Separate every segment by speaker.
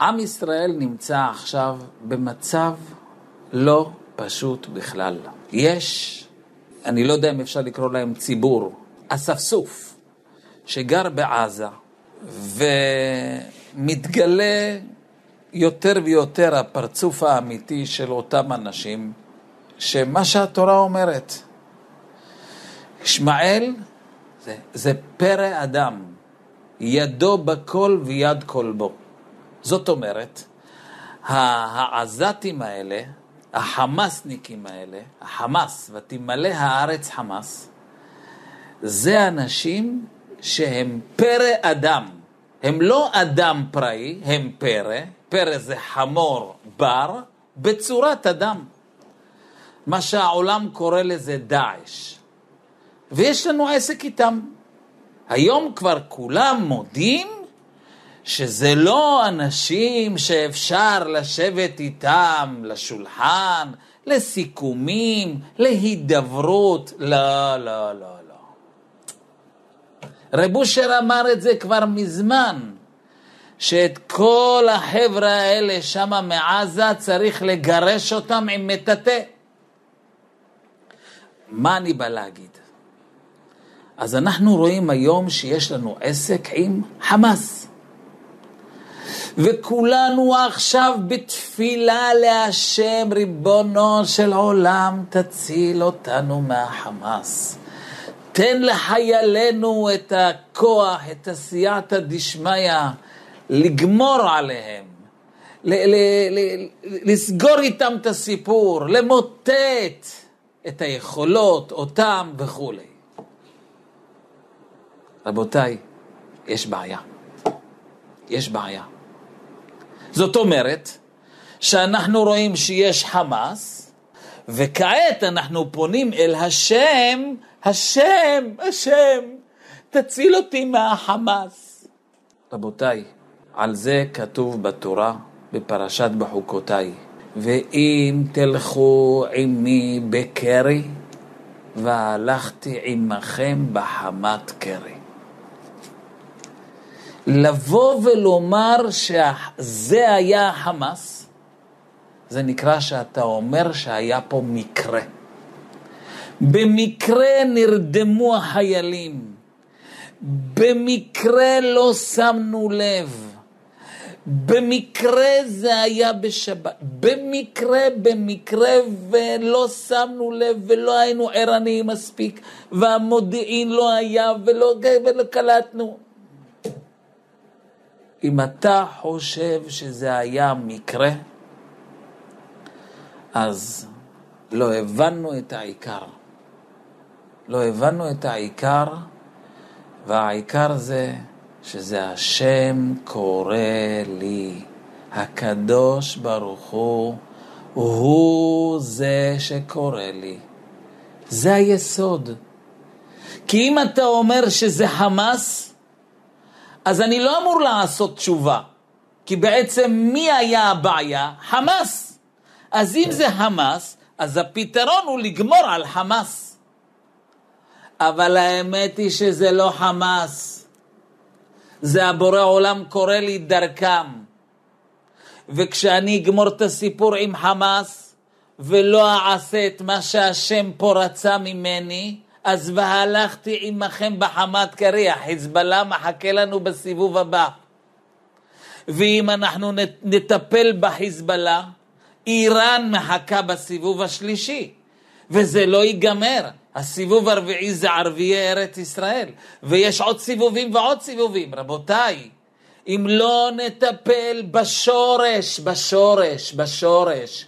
Speaker 1: עם ישראל נמצא עכשיו במצב לא פשוט בכלל. יש, אני לא יודע אם אפשר לקרוא להם ציבור, אספסוף, שגר בעזה, ומתגלה יותר ויותר הפרצוף האמיתי של אותם אנשים, שמה שהתורה אומרת, ישמעאל זה, זה פרא אדם, ידו בכל ויד כל בו. זאת אומרת, העזתים האלה, החמאסניקים האלה, החמאס, ותמלא הארץ חמאס, זה אנשים שהם פרא אדם. הם לא אדם פראי, הם פרא, פרא זה חמור בר, בצורת אדם. מה שהעולם קורא לזה דאעש. ויש לנו עסק איתם. היום כבר כולם מודים שזה לא אנשים שאפשר לשבת איתם לשולחן, לסיכומים, להידברות, לא, לא, לא, לא. רב אושר אמר את זה כבר מזמן, שאת כל החבר'ה האלה שמה מעזה צריך לגרש אותם עם מטאטא. מה אני בא להגיד? אז אנחנו רואים היום שיש לנו עסק עם חמאס. וכולנו עכשיו בתפילה להשם, ריבונו של עולם, תציל אותנו מהחמאס. תן לחיילינו את הכוח, את הסייעתא דשמיא, לגמור עליהם, ל- ל- ל- לסגור איתם את הסיפור, למוטט את היכולות, אותם וכולי. רבותיי, יש בעיה. יש בעיה. זאת אומרת שאנחנו רואים שיש חמאס, וכעת אנחנו פונים אל השם, השם, השם, תציל אותי מהחמאס. רבותיי, על זה כתוב בתורה, בפרשת בחוקותיי, ואם תלכו עמי בקרי, והלכתי עמכם בחמת קרי. לבוא ולומר שזה היה החמאס, זה נקרא שאתה אומר שהיה פה מקרה. במקרה נרדמו החיילים, במקרה לא שמנו לב, במקרה זה היה בשבת, במקרה, במקרה, ולא שמנו לב ולא היינו ערניים מספיק, והמודיעין לא היה ולא, ולא קלטנו. אם אתה חושב שזה היה מקרה, אז לא הבנו את העיקר. לא הבנו את העיקר, והעיקר זה שזה השם קורא לי. הקדוש ברוך הוא, הוא זה שקורא לי. זה היסוד. כי אם אתה אומר שזה חמאס, אז אני לא אמור לעשות תשובה, כי בעצם מי היה הבעיה? חמאס. אז אם זה חמאס, אז הפתרון הוא לגמור על חמאס. אבל האמת היא שזה לא חמאס, זה הבורא עולם קורא לי דרכם. וכשאני אגמור את הסיפור עם חמאס, ולא אעשה את מה שהשם פה רצה ממני, אז והלכתי עמכם בחמת קריח, חיזבאללה מחכה לנו בסיבוב הבא. ואם אנחנו נטפל בחיזבאללה, איראן מחכה בסיבוב השלישי, וזה לא ייגמר. הסיבוב הרביעי זה ערביי ארץ ישראל, ויש עוד סיבובים ועוד סיבובים. רבותיי, אם לא נטפל בשורש, בשורש, בשורש,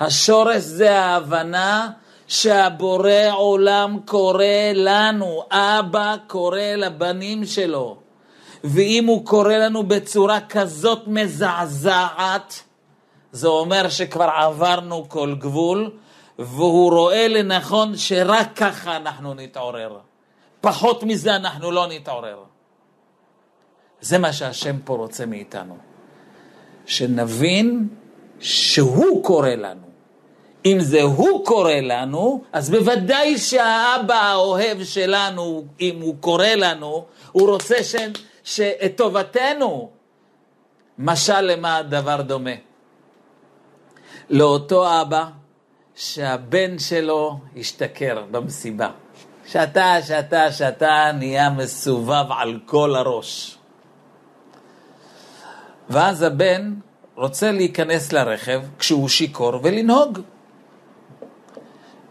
Speaker 1: השורש זה ההבנה שהבורא עולם קורא לנו, אבא קורא לבנים שלו. ואם הוא קורא לנו בצורה כזאת מזעזעת, זה אומר שכבר עברנו כל גבול, והוא רואה לנכון שרק ככה אנחנו נתעורר. פחות מזה אנחנו לא נתעורר. זה מה שהשם פה רוצה מאיתנו. שנבין שהוא קורא לנו. אם זה הוא קורא לנו, אז בוודאי שהאבא האוהב שלנו, אם הוא קורא לנו, הוא רוצה ש... שאת טובתנו. משל למה הדבר דומה? לאותו אבא שהבן שלו השתכר במסיבה. שתה, שתה, שתה, נהיה מסובב על כל הראש. ואז הבן רוצה להיכנס לרכב כשהוא שיכור ולנהוג.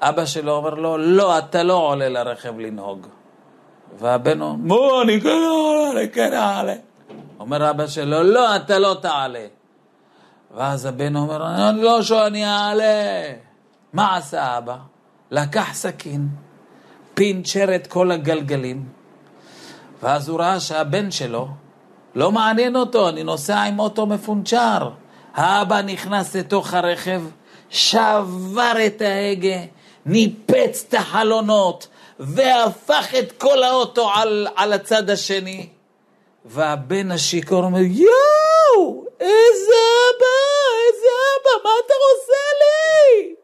Speaker 1: אבא שלו אומר לו, לא, אתה לא עולה לרכב לנהוג. והבן אומר, מו, אני כן עולה, כן אעלה. אומר אבא שלו, לא, אתה לא תעלה. ואז הבן אומר, אני לא שאני אעלה. מה עשה אבא? לקח סכין, פינצ'ר את כל הגלגלים, ואז הוא ראה שהבן שלו, לא מעניין אותו, אני נוסע עם אוטו מפונצ'ר. האבא נכנס לתוך הרכב, שבר את ההגה, ניפץ את החלונות, והפך את כל האוטו על, על הצד השני. והבן השיכור אומר, יואו, איזה אבא, איזה אבא, מה אתה עושה לי?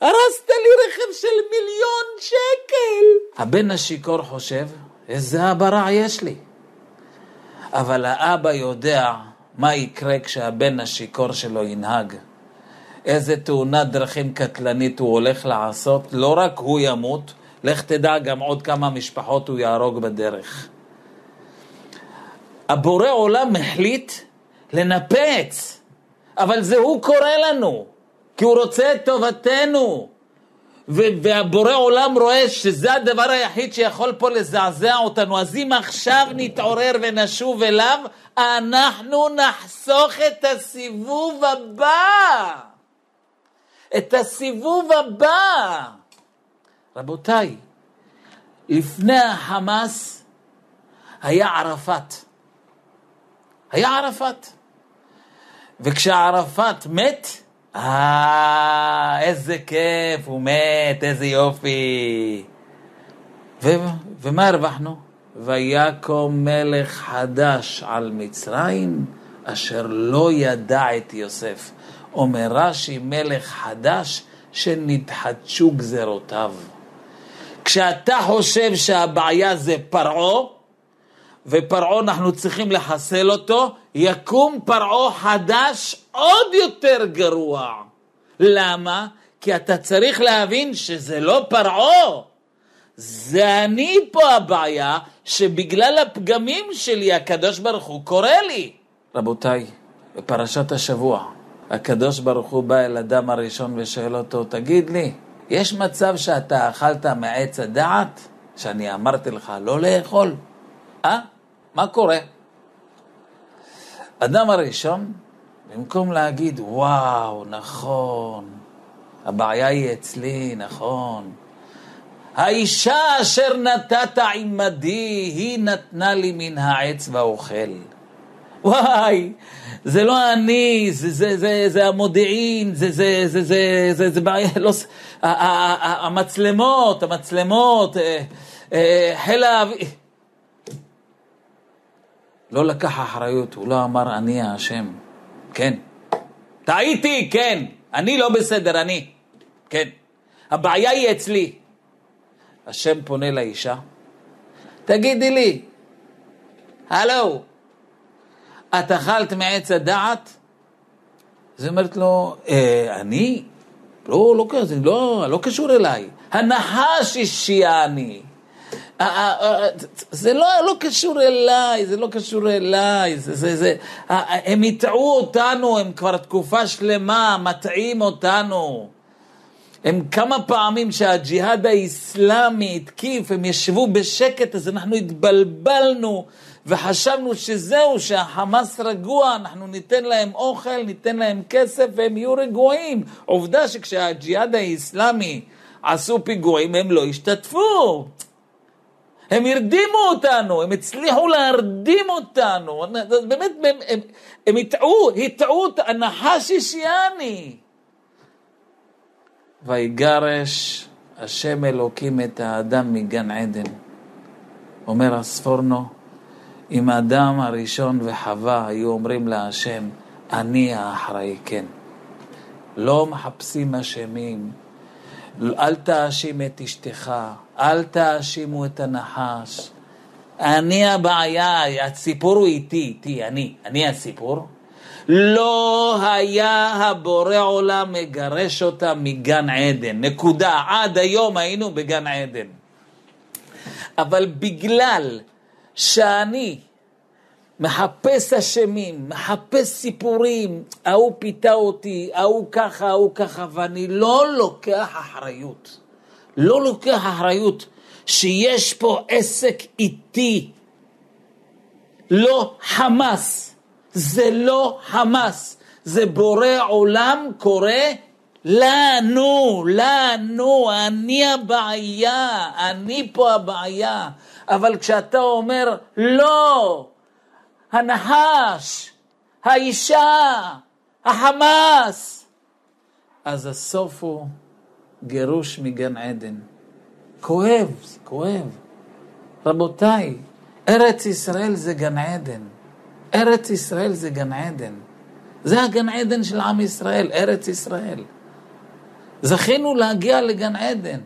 Speaker 1: הרסת לי רכב של מיליון שקל. הבן השיכור חושב, איזה אבא רע יש לי. אבל האבא יודע מה יקרה כשהבן השיכור שלו ינהג. איזה תאונת דרכים קטלנית הוא הולך לעשות, לא רק הוא ימות, לך תדע גם עוד כמה משפחות הוא יהרוג בדרך. הבורא עולם החליט לנפץ, אבל זה הוא קורא לנו, כי הוא רוצה את טובתנו. והבורא עולם רואה שזה הדבר היחיד שיכול פה לזעזע אותנו. אז אם עכשיו נתעורר ונשוב אליו, אנחנו נחסוך את הסיבוב הבא. את הסיבוב הבא. רבותיי, לפני החמאס היה ערפאת. היה ערפאת. וכשערפאת מת, אה, איזה כיף, הוא מת, איזה יופי. ו, ומה הרווחנו? ויקום מלך חדש על מצרים, אשר לא ידע את יוסף. אומר רש"י, מלך חדש שנתחדשו גזרותיו. כשאתה חושב שהבעיה זה פרעה, ופרעה אנחנו צריכים לחסל אותו, יקום פרעה חדש עוד יותר גרוע. למה? כי אתה צריך להבין שזה לא פרעה, זה אני פה הבעיה, שבגלל הפגמים שלי הקדוש ברוך הוא קורא לי. רבותיי, בפרשת השבוע, הקדוש ברוך הוא בא אל אדם הראשון ושואל אותו, תגיד לי, יש מצב שאתה אכלת מעץ הדעת, שאני אמרתי לך לא לאכול? אה? מה קורה? אדם הראשון, במקום להגיד, וואו, נכון, הבעיה היא אצלי, נכון. האישה אשר נתת עמדי, היא נתנה לי מן העץ ואוכל. וואי, זה לא אני, זה, זה, זה, זה המודיעין, זה, זה, זה, זה, זה, זה בעיה, לא, המצלמות, המצלמות, אה, אה, חיל האוויר. לא לקח אחריות, הוא לא אמר אני האשם. כן. טעיתי, כן. אני לא בסדר, אני. כן. הבעיה היא אצלי. השם פונה לאישה, תגידי לי, הלו, את אכלת מעץ הדעת? אז היא אומרת לו, אה, אני? לא, לא, זה לא, לא קשור אליי. הנחש השיעני. זה לא, לא קשור אליי, זה לא קשור אליי, זה, זה, זה, הם הטעו אותנו, הם כבר תקופה שלמה מטעים אותנו. הם כמה פעמים שהג'יהאד האיסלאמי התקיף, הם ישבו בשקט, אז אנחנו התבלבלנו וחשבנו שזהו, שהחמאס רגוע, אנחנו ניתן להם אוכל, ניתן להם כסף והם יהיו רגועים. עובדה שכשהג'יהאד האיסלאמי עשו פיגועים, הם לא השתתפו. הם הרדימו אותנו, הם הצליחו להרדים אותנו, באמת, הם, הם, הם הטעו, הטעו, הנחש השיאני. ויגרש השם אלוקים את האדם מגן עדן. אומר הספורנו, אם האדם הראשון וחווה היו אומרים להשם, אני האחראי, כן. לא מחפשים אשמים, אל תאשים את אשתך, אל תאשימו את הנחש. אני הבעיה, הסיפור הוא איתי, איתי, אני, אני הסיפור. לא היה הבורא עולם מגרש אותה מגן עדן. נקודה. עד היום היינו בגן עדן. אבל בגלל שאני מחפש אשמים, מחפש סיפורים, ההוא פיתה אותי, ההוא ככה, ההוא ככה, ואני לא לוקח אחריות. לא לוקח אחריות שיש פה עסק איתי. לא חמאס, זה לא חמאס, זה בורא עולם קורא לנו, לנו, אני הבעיה, אני פה הבעיה. אבל כשאתה אומר, לא, הנחש, האישה, החמאס, אז הסוף הוא גירוש מגן עדן. כואב, זה כואב. רבותיי, ארץ ישראל זה גן עדן. ארץ ישראל זה גן עדן. זה הגן עדן של עם ישראל, ארץ ישראל. זכינו להגיע לגן עדן.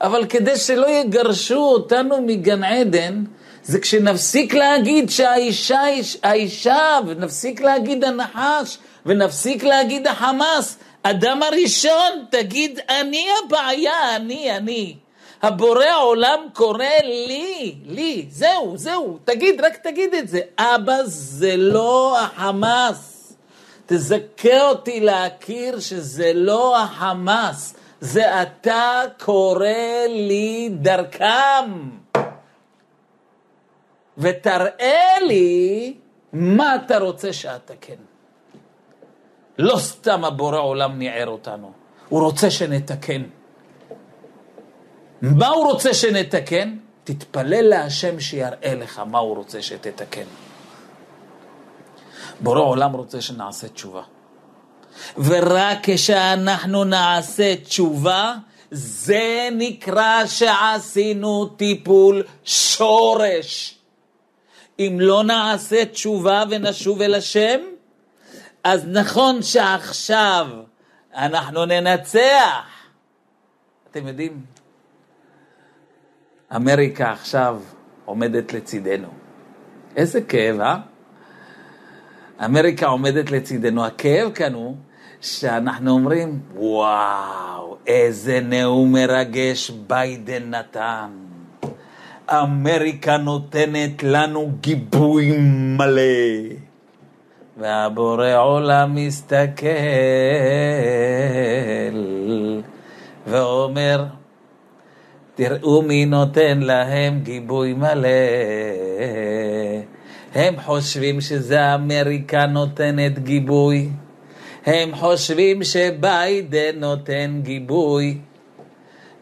Speaker 1: אבל כדי שלא יגרשו אותנו מגן עדן, זה כשנפסיק להגיד שהאישה, האישה, ונפסיק להגיד הנחש, ונפסיק להגיד החמאס. אדם הראשון, תגיד, אני הבעיה, אני, אני. הבורא עולם קורא לי, לי, זהו, זהו, תגיד, רק תגיד את זה. אבא, זה לא החמאס. תזכה אותי להכיר שזה לא החמאס, זה אתה קורא לי דרכם. ותראה לי מה אתה רוצה שאתקן. לא סתם הבורא עולם ניער אותנו, הוא רוצה שנתקן. מה הוא רוצה שנתקן? תתפלל להשם שיראה לך מה הוא רוצה שתתקן. בורא עולם רוצה שנעשה תשובה. ורק כשאנחנו נעשה תשובה, זה נקרא שעשינו טיפול שורש. אם לא נעשה תשובה ונשוב אל השם, אז נכון שעכשיו אנחנו ננצח. אתם יודעים, אמריקה עכשיו עומדת לצידנו. איזה כאב, אה? אמריקה עומדת לצידנו. הכאב כאן הוא שאנחנו אומרים, וואו, איזה נאום מרגש ביידן נתן. אמריקה נותנת לנו גיבוי מלא. והבורא עולם מסתכל ואומר, תראו מי נותן להם גיבוי מלא. הם חושבים שזה אמריקה נותנת גיבוי. הם חושבים שביידן נותן גיבוי.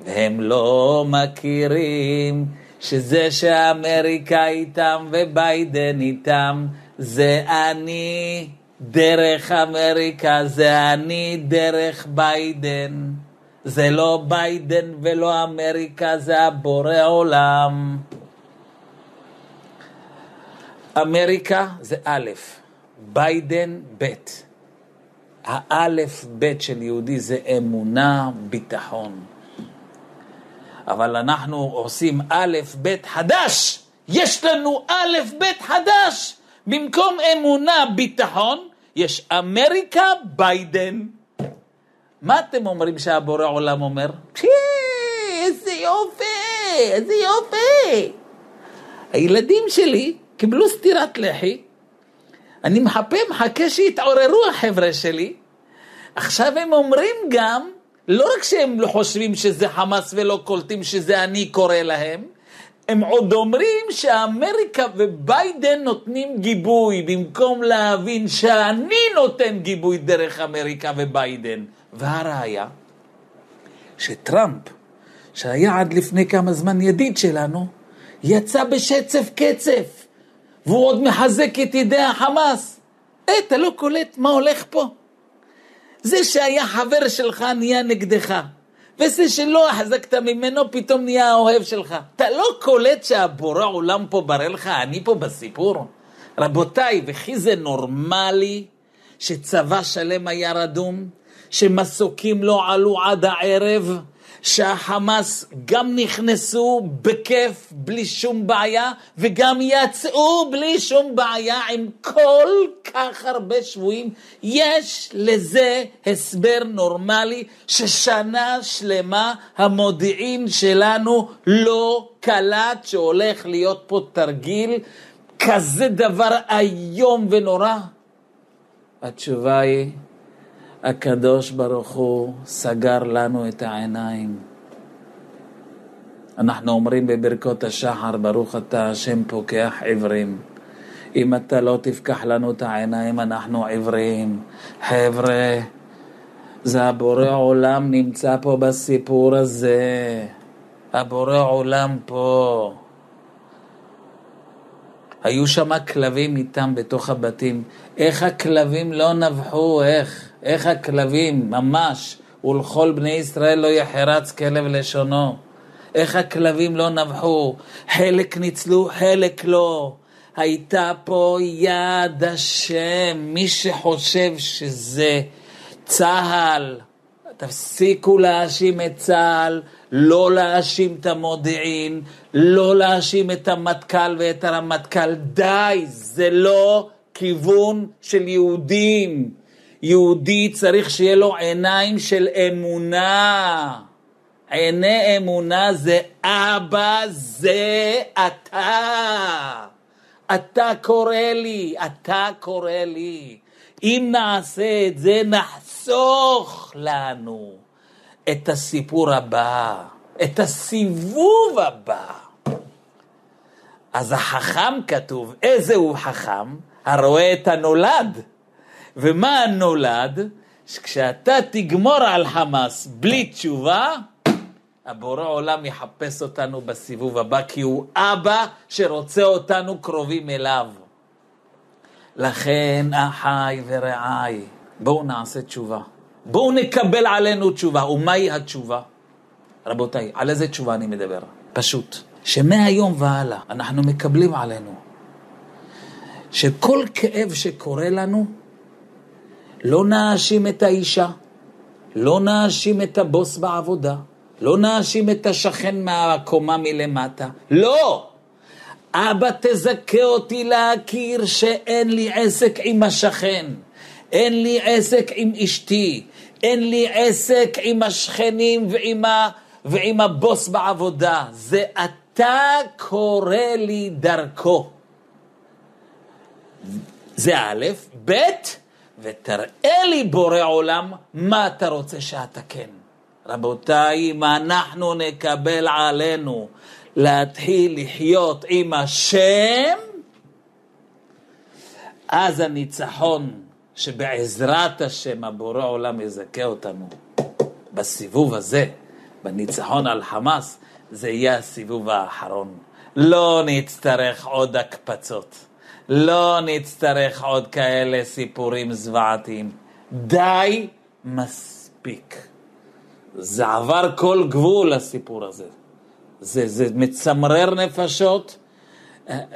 Speaker 1: והם לא מכירים שזה שאמריקה איתם וביידן איתם, זה אני דרך אמריקה, זה אני דרך ביידן. זה לא ביידן ולא אמריקה, זה הבורא עולם. אמריקה זה א', ביידן ב'. האלף ב' של יהודי זה אמונה, ביטחון. אבל אנחנו עושים א', ב' חדש. יש לנו א', ב' חדש. במקום אמונה, ביטחון, יש אמריקה, ביידן. מה אתם אומרים שהבורא עולם אומר? איזה יופי, איזה יופי. הילדים שלי קיבלו סטירת לחי, אני מחפה, מחכה שיתעוררו החבר'ה שלי. עכשיו הם אומרים גם, לא רק שהם לא חושבים שזה חמאס ולא קולטים שזה אני קורא להם, הם עוד אומרים שאמריקה וביידן נותנים גיבוי, במקום להבין שאני נותן גיבוי דרך אמריקה וביידן. והראיה, שטראמפ, שהיה עד לפני כמה זמן ידיד שלנו, יצא בשצף קצף, והוא עוד מחזק את ידי החמאס. אה, אתה לא קולט מה הולך פה? זה שהיה חבר שלך נהיה נגדך. וזה שלא החזקת ממנו פתאום נהיה האוהב שלך. אתה לא קולט שהבורא עולם פה ברא לך, אני פה בסיפור? רבותיי, וכי זה נורמלי שצבא שלם היה רדום? שמסוקים לא עלו עד הערב? שהחמאס גם נכנסו בכיף, בלי שום בעיה, וגם יצאו בלי שום בעיה עם כל כך הרבה שבויים. יש לזה הסבר נורמלי ששנה שלמה המודיעין שלנו לא קלט שהולך להיות פה תרגיל כזה דבר איום ונורא. התשובה היא, הקדוש ברוך הוא סגר לנו את העיניים. אנחנו אומרים בברכות השחר, ברוך אתה השם פוקח עיוורים. אם אתה לא תפקח לנו את העיניים, אנחנו עיוורים. חבר'ה, זה הבורא עולם נמצא פה בסיפור הזה. הבורא עולם פה. היו שם כלבים איתם בתוך הבתים. איך הכלבים לא נבחו, איך? איך הכלבים, ממש, ולכל בני ישראל לא יחרץ כלב לשונו. איך הכלבים לא נבחו, חלק ניצלו, חלק לא. הייתה פה יד השם, מי שחושב שזה צה"ל, תפסיקו להאשים את צה"ל, לא להאשים את המודיעין, לא להאשים את המטכ"ל ואת הרמטכ"ל, די, זה לא כיוון של יהודים. יהודי צריך שיהיה לו עיניים של אמונה. עיני אמונה זה אבא, זה אתה. אתה קורא לי, אתה קורא לי. אם נעשה את זה, נחסוך לנו את הסיפור הבא, את הסיבוב הבא. אז החכם כתוב, איזה הוא חכם? הרואה את הנולד. ומה הנולד? שכשאתה תגמור על חמאס בלי תשובה, הבורא עולם יחפש אותנו בסיבוב הבא, כי הוא אבא שרוצה אותנו קרובים אליו. לכן, אחיי ורעיי, בואו נעשה תשובה. בואו נקבל עלינו תשובה. ומהי התשובה? רבותיי, על איזה תשובה אני מדבר? פשוט. שמהיום והלאה אנחנו מקבלים עלינו שכל כאב שקורה לנו, לא נאשים את האישה, לא נאשים את הבוס בעבודה, לא נאשים את השכן מהקומה מלמטה, לא! אבא תזכה אותי להכיר שאין לי עסק עם השכן, אין לי עסק עם אשתי, אין לי עסק עם השכנים ועם, ה... ועם הבוס בעבודה, זה אתה קורא לי דרכו. זה א', ב', ותראה לי בורא עולם מה אתה רוצה שאתקן. רבותיי, אם אנחנו נקבל עלינו להתחיל לחיות עם השם, אז הניצחון שבעזרת השם הבורא עולם יזכה אותנו בסיבוב הזה, בניצחון על חמאס, זה יהיה הסיבוב האחרון. לא נצטרך עוד הקפצות. לא נצטרך עוד כאלה סיפורים זוועתיים. די, מספיק. זה עבר כל גבול הסיפור הזה. זה, זה מצמרר נפשות.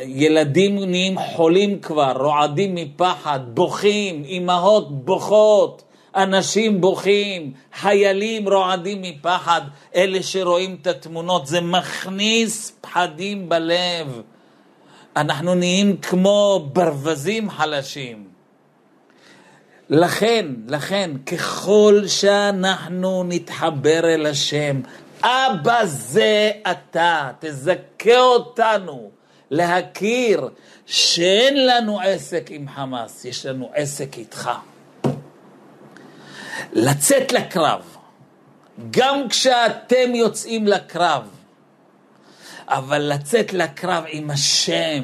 Speaker 1: ילדים נהיים חולים כבר, רועדים מפחד, בוכים, אימהות בוכות, אנשים בוכים, חיילים רועדים מפחד, אלה שרואים את התמונות, זה מכניס פחדים בלב. אנחנו נהיים כמו ברווזים חלשים. לכן, לכן, ככל שאנחנו נתחבר אל השם, אבא זה אתה, תזכה אותנו להכיר שאין לנו עסק עם חמאס, יש לנו עסק איתך. לצאת לקרב, גם כשאתם יוצאים לקרב, אבל לצאת לקרב עם השם.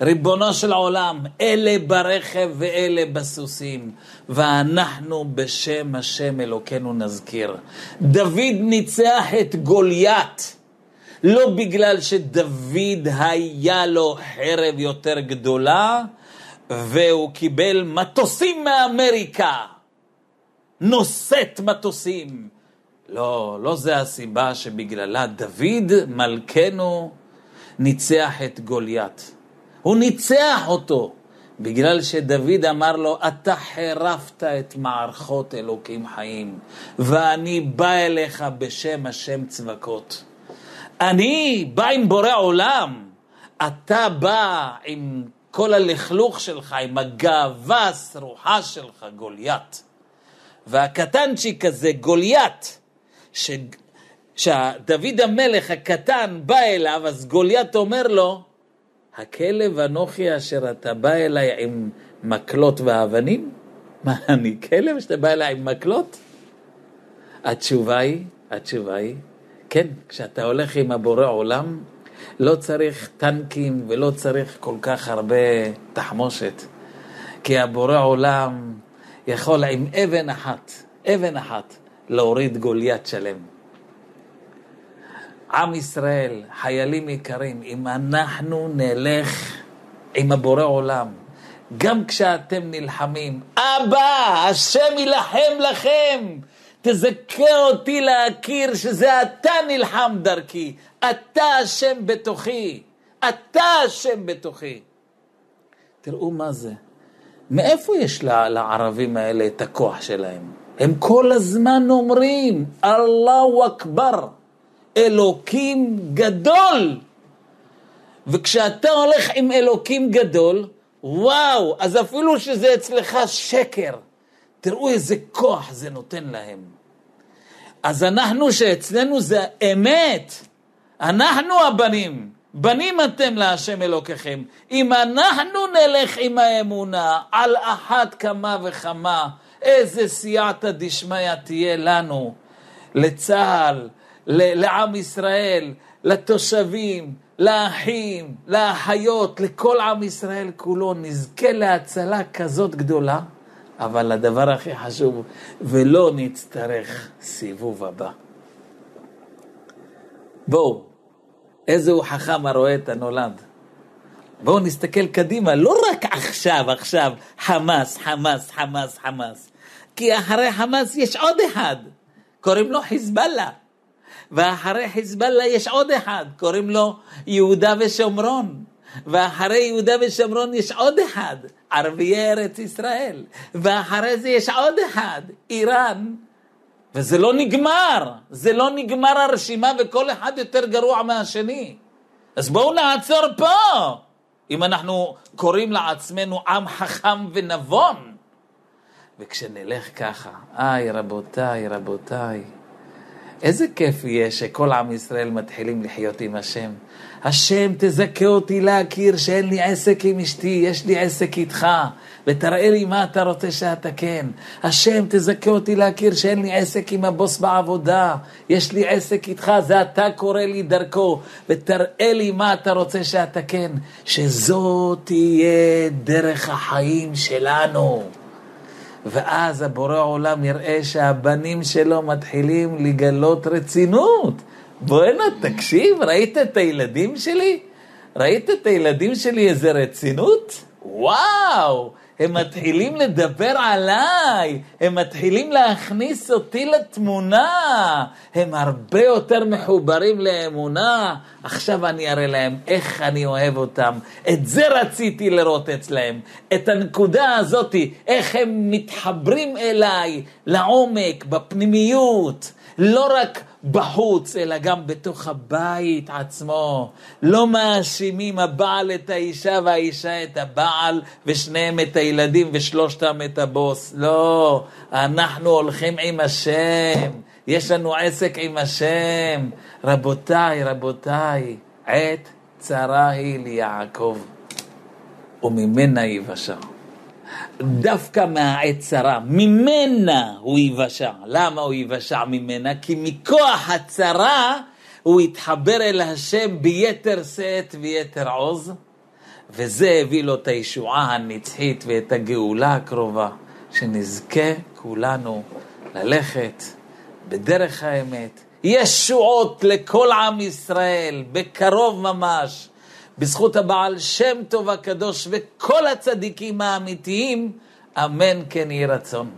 Speaker 1: ריבונו של עולם, אלה ברכב ואלה בסוסים, ואנחנו בשם השם אלוקינו נזכיר. דוד ניצח את גוליית, לא בגלל שדוד היה לו חרב יותר גדולה, והוא קיבל מטוסים מאמריקה, נושאת מטוסים. לא, לא זה הסיבה שבגללה דוד מלכנו ניצח את גוליית. הוא ניצח אותו בגלל שדוד אמר לו, אתה חירפת את מערכות אלוקים חיים, ואני בא אליך בשם השם צבקות. אני בא עם בורא עולם, אתה בא עם כל הלכלוך שלך, עם הגאווה הסרוחה שלך, גוליית. והקטנצ'יק הזה, גוליית, ש... שדוד המלך הקטן בא אליו, אז גוליית אומר לו, הכלב אנוכי אשר אתה בא אליי עם מקלות ואבנים? מה, אני כלב שאתה בא אליי עם מקלות? התשובה היא, התשובה היא, כן, כשאתה הולך עם הבורא עולם, לא צריך טנקים ולא צריך כל כך הרבה תחמושת, כי הבורא עולם יכול עם אבן אחת, אבן אחת, להוריד גוליית שלם. עם ישראל, חיילים יקרים, אם אנחנו נלך עם הבורא עולם, גם כשאתם נלחמים, אבא, השם יילחם לכם, תזכה אותי להכיר שזה אתה נלחם דרכי, אתה השם בתוכי, אתה השם בתוכי. תראו מה זה. מאיפה יש לערבים האלה את הכוח שלהם? הם כל הזמן אומרים, אללהו אכבר. אלוקים גדול. וכשאתה הולך עם אלוקים גדול, וואו, אז אפילו שזה אצלך שקר, תראו איזה כוח זה נותן להם. אז אנחנו, שאצלנו זה אמת, אנחנו הבנים, בנים אתם להשם אלוקיכם. אם אנחנו נלך עם האמונה, על אחת כמה וכמה, איזה סייעתא דשמיא תהיה לנו, לצה"ל, לעם ישראל, לתושבים, לאחים, לאחיות, לכל עם ישראל כולו, נזכה להצלה כזאת גדולה, אבל הדבר הכי חשוב, ולא נצטרך סיבוב הבא. בואו, איזהו חכם הרואה את הנולד. בואו נסתכל קדימה, לא רק עכשיו, עכשיו, חמאס, חמאס, חמאס, חמאס. כי אחרי חמאס יש עוד אחד, קוראים לו חיזבאללה. ואחרי חיזבאללה יש עוד אחד, קוראים לו יהודה ושומרון. ואחרי יהודה ושומרון יש עוד אחד, ערביי ארץ ישראל. ואחרי זה יש עוד אחד, איראן. וזה לא נגמר, זה לא נגמר הרשימה וכל אחד יותר גרוע מהשני. אז בואו נעצור פה, אם אנחנו קוראים לעצמנו עם חכם ונבון. וכשנלך ככה, איי רבותיי, רבותיי, איזה כיף יהיה שכל עם ישראל מתחילים לחיות עם השם. השם, תזכה אותי להכיר שאין לי עסק עם אשתי, יש לי עסק איתך, ותראה לי מה אתה רוצה שאתה כן. השם, תזכה אותי להכיר שאין לי עסק עם הבוס בעבודה, יש לי עסק איתך, זה אתה קורא לי דרכו, ותראה לי מה אתה רוצה שאתה כן. שזאת תהיה דרך החיים שלנו. ואז הבורא עולם יראה שהבנים שלו מתחילים לגלות רצינות. בואנה, תקשיב, ראית את הילדים שלי? ראית את הילדים שלי איזה רצינות? וואו, הם מתחילים לדבר עליי, הם מתחילים להכניס אותי לתמונה, הם הרבה יותר מחוברים לאמונה. עכשיו אני אראה להם איך אני אוהב אותם. את זה רציתי לראות אצלהם, את הנקודה הזאתי, איך הם מתחברים אליי לעומק, בפנימיות. לא רק בחוץ, אלא גם בתוך הבית עצמו. לא מאשימים הבעל את האישה והאישה את הבעל, ושניהם את הילדים ושלושתם את הבוס. לא, אנחנו הולכים עם השם, יש לנו עסק עם השם. רבותיי, רבותיי, עת צרה היא ליעקב, וממנה יבשר. דווקא מהעת צרה, ממנה הוא ייוושע. למה הוא ייוושע ממנה? כי מכוח הצרה הוא התחבר אל השם ביתר שאת ויתר עוז, וזה הביא לו את הישועה הנצחית ואת הגאולה הקרובה, שנזכה כולנו ללכת בדרך האמת. ישועות לכל עם ישראל, בקרוב ממש. בזכות הבעל שם טוב הקדוש וכל הצדיקים האמיתיים, אמן כן יהי רצון.